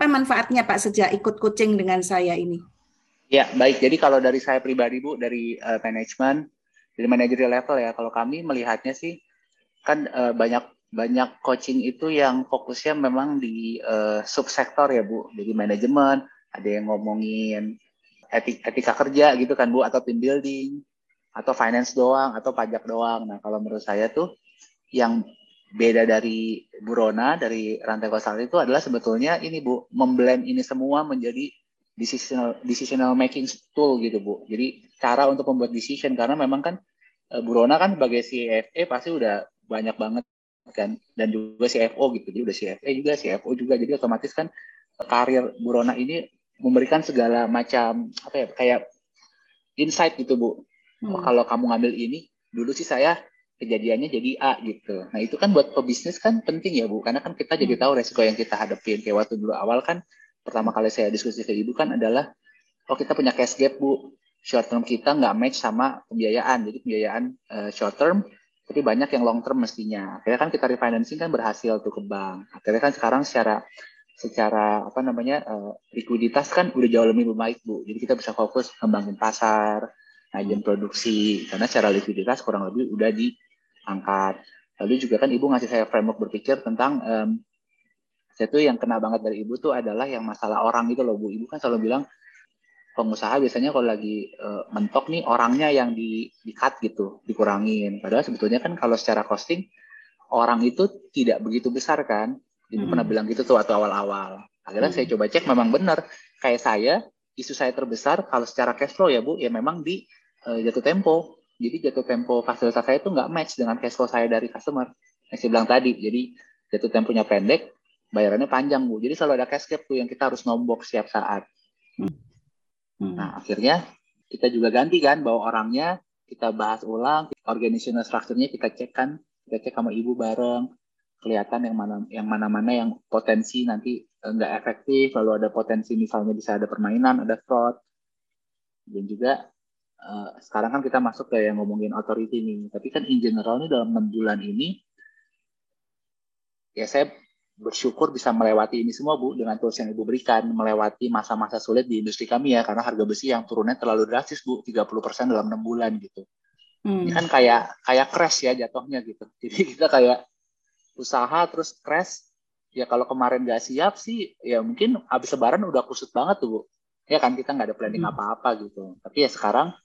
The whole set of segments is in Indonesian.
Apa manfaatnya Pak sejak ikut coaching dengan saya ini? Ya, baik. Jadi kalau dari saya pribadi Bu, dari uh, manajemen, dari manajerial level ya, kalau kami melihatnya sih kan uh, banyak banyak coaching itu yang fokusnya memang di uh, subsektor ya Bu. Jadi manajemen, ada yang ngomongin etik, etika kerja gitu kan Bu, atau team building, atau finance doang, atau pajak doang. Nah kalau menurut saya tuh yang beda dari Burona, dari rantai kausal itu adalah sebetulnya ini Bu, memblend ini semua menjadi decisional decisional making tool gitu Bu. Jadi cara untuk membuat decision karena memang kan uh, Bu Rona kan sebagai CFA pasti udah banyak banget kan dan juga CFO gitu. Jadi udah CFA juga, CFO juga. Jadi otomatis kan karir Bu Rona ini memberikan segala macam apa ya kayak insight gitu Bu. Hmm. Kalau kamu ngambil ini, dulu sih saya kejadiannya jadi A gitu. Nah itu kan buat pebisnis kan penting ya Bu, karena kan kita jadi hmm. tahu resiko yang kita hadapin. Kayak waktu dulu awal kan pertama kali saya diskusi ke ibu kan adalah oh kita punya cash gap bu. Short term kita nggak match sama pembiayaan. Jadi pembiayaan uh, short term tapi banyak yang long term mestinya. Akhirnya kan kita refinancing kan berhasil tuh ke bank. Akhirnya kan sekarang secara secara apa namanya uh, likuiditas kan udah jauh lebih baik bu. Jadi kita bisa fokus kembangin pasar ngajin produksi. Karena secara likuiditas kurang lebih udah diangkat lalu juga kan ibu ngasih saya framework berpikir tentang um, saya tuh yang kena banget dari ibu tuh adalah yang masalah orang itu loh bu. Ibu kan selalu bilang pengusaha biasanya kalau lagi uh, mentok nih orangnya yang di di cut gitu dikurangin. Padahal sebetulnya kan kalau secara costing orang itu tidak begitu besar kan. Ibu hmm. pernah bilang gitu tuh waktu awal-awal. Akhirnya hmm. saya coba cek memang benar. Kayak saya isu saya terbesar kalau secara cash flow ya bu ya memang di uh, jatuh tempo jadi jatuh tempo fasilitas saya itu nggak match dengan cash flow saya dari customer. Yang saya bilang tadi jadi jatuh temponya pendek bayarannya panjang bu. Jadi selalu ada cash gap tuh yang kita harus nombok setiap saat. Hmm. Hmm. nah akhirnya kita juga ganti kan bahwa orangnya kita bahas ulang organizational structure-nya kita cek kan kita cek sama ibu bareng. Kelihatan yang mana yang mana mana yang potensi nanti enggak efektif lalu ada potensi misalnya bisa ada permainan ada fraud. Dan juga uh, sekarang kan kita masuk ke yang ngomongin authority nih tapi kan in general nih dalam enam bulan ini ya saya bersyukur bisa melewati ini semua Bu dengan tools yang Ibu berikan, melewati masa-masa sulit di industri kami ya karena harga besi yang turunnya terlalu drastis Bu, 30% dalam enam bulan gitu. Hmm. Ini kan kayak kayak crash ya jatuhnya gitu. Jadi kita kayak usaha terus crash ya kalau kemarin nggak siap sih ya mungkin habis lebaran udah kusut banget tuh Bu. Ya kan kita nggak ada planning hmm. apa-apa hmm. gitu. Tapi ya sekarang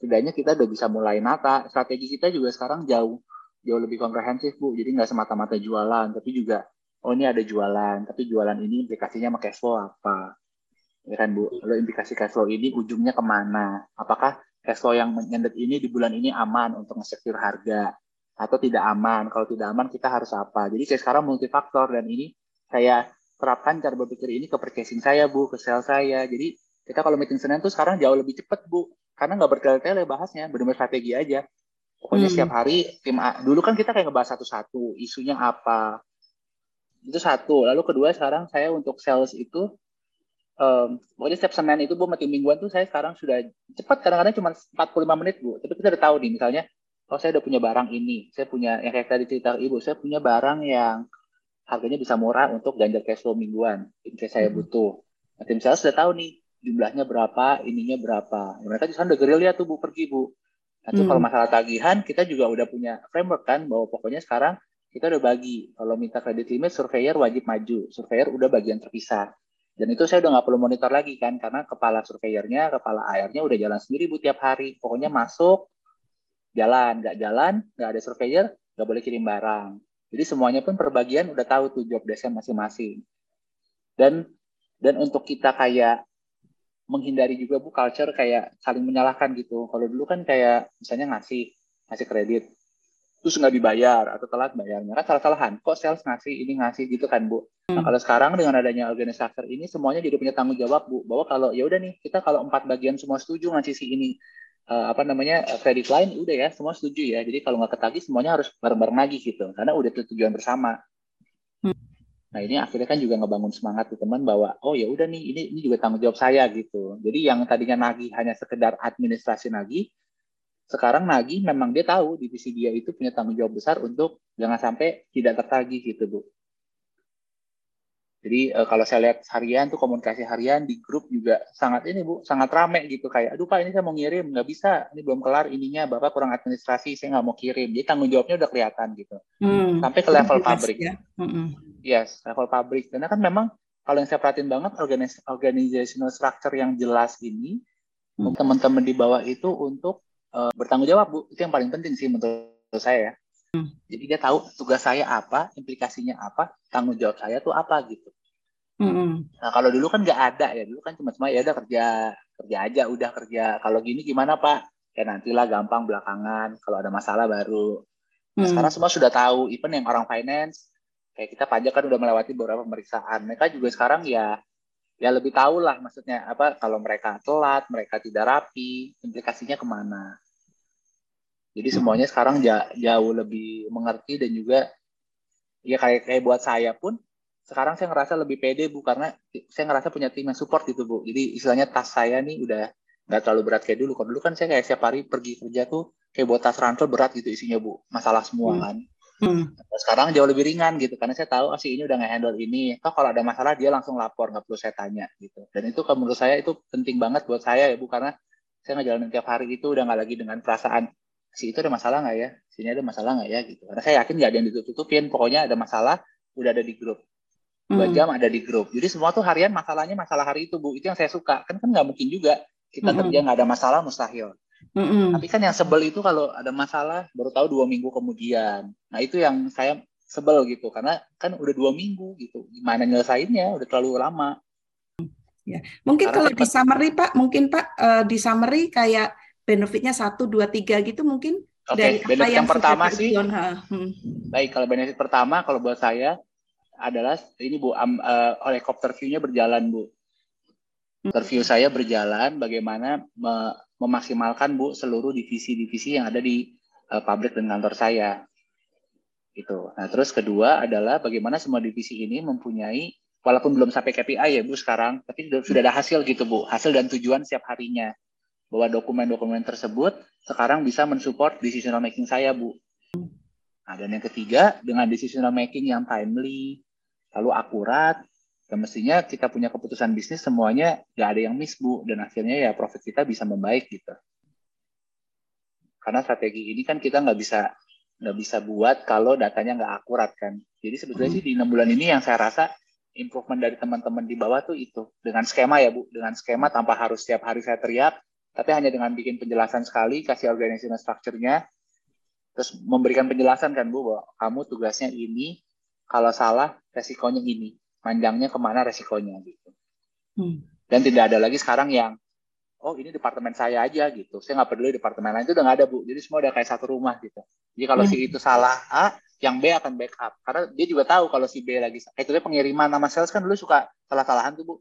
setidaknya kita udah bisa mulai nata. Strategi kita juga sekarang jauh jauh lebih komprehensif Bu. Jadi nggak semata-mata jualan tapi juga oh ini ada jualan, tapi jualan ini implikasinya sama cash flow apa? Ya kan Bu, lalu implikasi cash flow ini ujungnya ke mana? Apakah cash flow yang menyendet ini di bulan ini aman untuk nge harga? Atau tidak aman? Kalau tidak aman kita harus apa? Jadi kayak sekarang multifaktor dan ini saya terapkan cara berpikir ini ke purchasing saya Bu, ke sales saya. Jadi kita kalau meeting Senin tuh sekarang jauh lebih cepat Bu, karena nggak bertele-tele bahasnya, benar-benar strategi aja. Pokoknya hmm. setiap hari tim A, dulu kan kita kayak ngebahas satu-satu, isunya apa, itu satu lalu kedua sekarang saya untuk sales itu um, pokoknya setiap senin itu bu mati mingguan tuh saya sekarang sudah cepat kadang-kadang cuma 45 menit bu tapi kita udah tahu nih misalnya kalau oh, saya udah punya barang ini saya punya yang kayak tadi cerita ibu saya punya barang yang harganya bisa murah untuk ganjar cash flow mingguan in case saya hmm. butuh nah, tim sales sudah tahu nih jumlahnya berapa ininya berapa. Mereka di sana udah gerilya tuh bu pergi bu. Nah, hmm. kalau masalah tagihan, kita juga udah punya framework kan, bahwa pokoknya sekarang kita udah bagi. Kalau minta kredit limit surveyor wajib maju. Surveyor udah bagian terpisah. Dan itu saya udah nggak perlu monitor lagi kan karena kepala surveyornya kepala AR-nya udah jalan sendiri bu tiap hari. Pokoknya masuk jalan. Nggak jalan nggak ada surveyor nggak boleh kirim barang. Jadi semuanya pun perbagian udah tahu tuh job masing-masing. Dan dan untuk kita kayak menghindari juga bu culture kayak saling menyalahkan gitu. Kalau dulu kan kayak misalnya ngasih ngasih kredit terus nggak dibayar atau telat bayarnya kan salah-salahan kok sales ngasih ini ngasih gitu kan bu. Nah hmm. kalau sekarang dengan adanya organisator ini semuanya jadi punya tanggung jawab bu. Bahwa kalau ya udah nih kita kalau empat bagian semua setuju ngasih si ini uh, apa namanya kredit line udah ya semua setuju ya. Jadi kalau nggak ketagih semuanya harus bareng-bareng lagi gitu. Karena udah tujuan bersama. Nah ini akhirnya kan juga ngebangun semangat tuh teman bahwa oh ya udah nih ini ini juga tanggung jawab saya gitu jadi yang tadinya nagih hanya sekedar administrasi nagih sekarang nagih memang dia tahu divisi dia itu punya tanggung jawab besar untuk jangan sampai tidak tertagih gitu bu. Jadi uh, kalau saya lihat harian tuh komunikasi harian di grup juga sangat ini bu, sangat rame gitu kayak, aduh pak ini saya mau ngirim nggak bisa, ini belum kelar ininya, bapak kurang administrasi, saya nggak mau kirim. Jadi tanggung jawabnya udah kelihatan gitu. Hmm. Sampai ke level pabrik. Ya. Hmm. Yes, level pabrik. Karena kan memang kalau yang saya perhatiin banget organis organizational structure yang jelas ini, hmm. teman-teman di bawah itu untuk uh, bertanggung jawab bu, itu yang paling penting sih menurut saya. Hmm. Jadi dia tahu tugas saya apa, implikasinya apa, tanggung jawab saya tuh apa gitu. Hmm. Nah kalau dulu kan nggak ada ya, dulu kan cuma-cuma ya udah kerja kerja aja, udah kerja. Kalau gini gimana pak? Ya nantilah gampang belakangan. Kalau ada masalah baru. Nah, hmm. Sekarang semua sudah tahu, even yang orang finance, kayak kita pajak kan udah melewati beberapa pemeriksaan. Mereka juga sekarang ya ya lebih tahu lah maksudnya apa kalau mereka telat, mereka tidak rapi, implikasinya ke mana. Jadi semuanya sekarang jauh lebih mengerti dan juga ya kayak kayak buat saya pun sekarang saya ngerasa lebih pede bu karena saya ngerasa punya tim yang support gitu bu. Jadi istilahnya tas saya nih udah nggak terlalu berat kayak dulu. Kalau dulu kan saya kayak setiap hari pergi kerja tuh kayak buat tas ransel berat gitu isinya bu, masalah semua hmm. kan. Hmm. Nah, sekarang jauh lebih ringan gitu karena saya tahu oh, si ini udah nge-handle ini. Toh kalau ada masalah dia langsung lapor nggak perlu saya tanya gitu. Dan itu kalau menurut saya itu penting banget buat saya ya bu karena saya ngejalanin tiap hari itu udah nggak lagi dengan perasaan si itu ada masalah nggak ya, sini ada masalah nggak ya gitu. Karena saya yakin nggak ada yang ditutup-tutupin, pokoknya ada masalah udah ada di grup. Dua hmm. jam ada di grup. Jadi semua tuh harian masalahnya masalah hari itu bu. Itu yang saya suka. Kan kan nggak mungkin juga kita hmm. kerja nggak ada masalah mustahil. Hmm. Tapi kan yang sebel itu kalau ada masalah baru tahu dua minggu kemudian. Nah itu yang saya sebel gitu karena kan udah dua minggu gitu. Gimana nyelesainnya udah terlalu lama. Ya, mungkin Karena kalau di summary Pak, mungkin Pak uh, di summary kayak benefitnya satu dua tiga gitu mungkin okay. dari benefit apa yang, yang pertama sih. Hmm. baik kalau benefit pertama kalau buat saya adalah ini bu um, uh, helikopter view-nya berjalan bu. Interview saya berjalan bagaimana me memaksimalkan bu seluruh divisi-divisi yang ada di uh, pabrik dan kantor saya. Itu nah terus kedua adalah bagaimana semua divisi ini mempunyai walaupun belum sampai KPI ya bu sekarang tapi sudah ada hasil gitu bu. Hasil dan tujuan setiap harinya bahwa dokumen-dokumen tersebut sekarang bisa mensupport decision making saya, Bu. Nah, dan yang ketiga, dengan decision making yang timely, lalu akurat, dan mestinya kita punya keputusan bisnis semuanya nggak ada yang miss, Bu. Dan akhirnya ya profit kita bisa membaik gitu. Karena strategi ini kan kita nggak bisa nggak bisa buat kalau datanya nggak akurat kan. Jadi sebetulnya sih di enam bulan ini yang saya rasa improvement dari teman-teman di bawah tuh itu dengan skema ya bu, dengan skema tanpa harus setiap hari saya teriak, tapi hanya dengan bikin penjelasan sekali, kasih organizational structure-nya, terus memberikan penjelasan kan Bu, bahwa kamu tugasnya ini, kalau salah resikonya ini, panjangnya ke mana resikonya gitu. Hmm. Dan tidak ada lagi sekarang yang, oh ini departemen saya aja gitu, saya nggak peduli departemen lain itu udah nggak ada Bu, jadi semua udah kayak satu rumah gitu. Jadi kalau hmm. si itu salah A, yang B akan backup, karena dia juga tahu kalau si B lagi, kayak itu pengiriman nama sales kan dulu suka salah-salahan tuh Bu,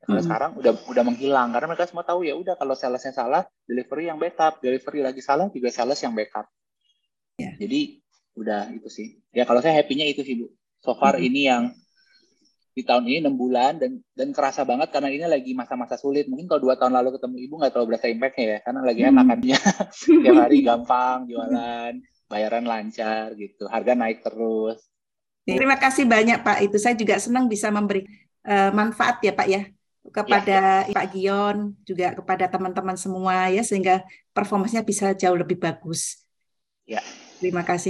kalau hmm. sekarang udah udah menghilang karena mereka semua tahu ya udah kalau salesnya salah, delivery yang backup, delivery lagi salah juga sales yang backup. Yeah. Jadi udah itu sih. Ya kalau saya happy-nya itu sih Bu. So far hmm. ini yang di tahun ini enam bulan dan dan kerasa banget karena ini lagi masa-masa sulit. Mungkin kalau dua tahun lalu ketemu ibu nggak terlalu berasa impact-nya ya, karena lagi hmm. enakannya tiap hari gampang jualan, bayaran lancar gitu, harga naik terus. Terima kasih banyak Pak. Itu saya juga senang bisa memberi uh, manfaat ya Pak ya kepada ya. Pak Gion juga kepada teman-teman semua ya sehingga performanya bisa jauh lebih bagus. Ya. Terima kasih.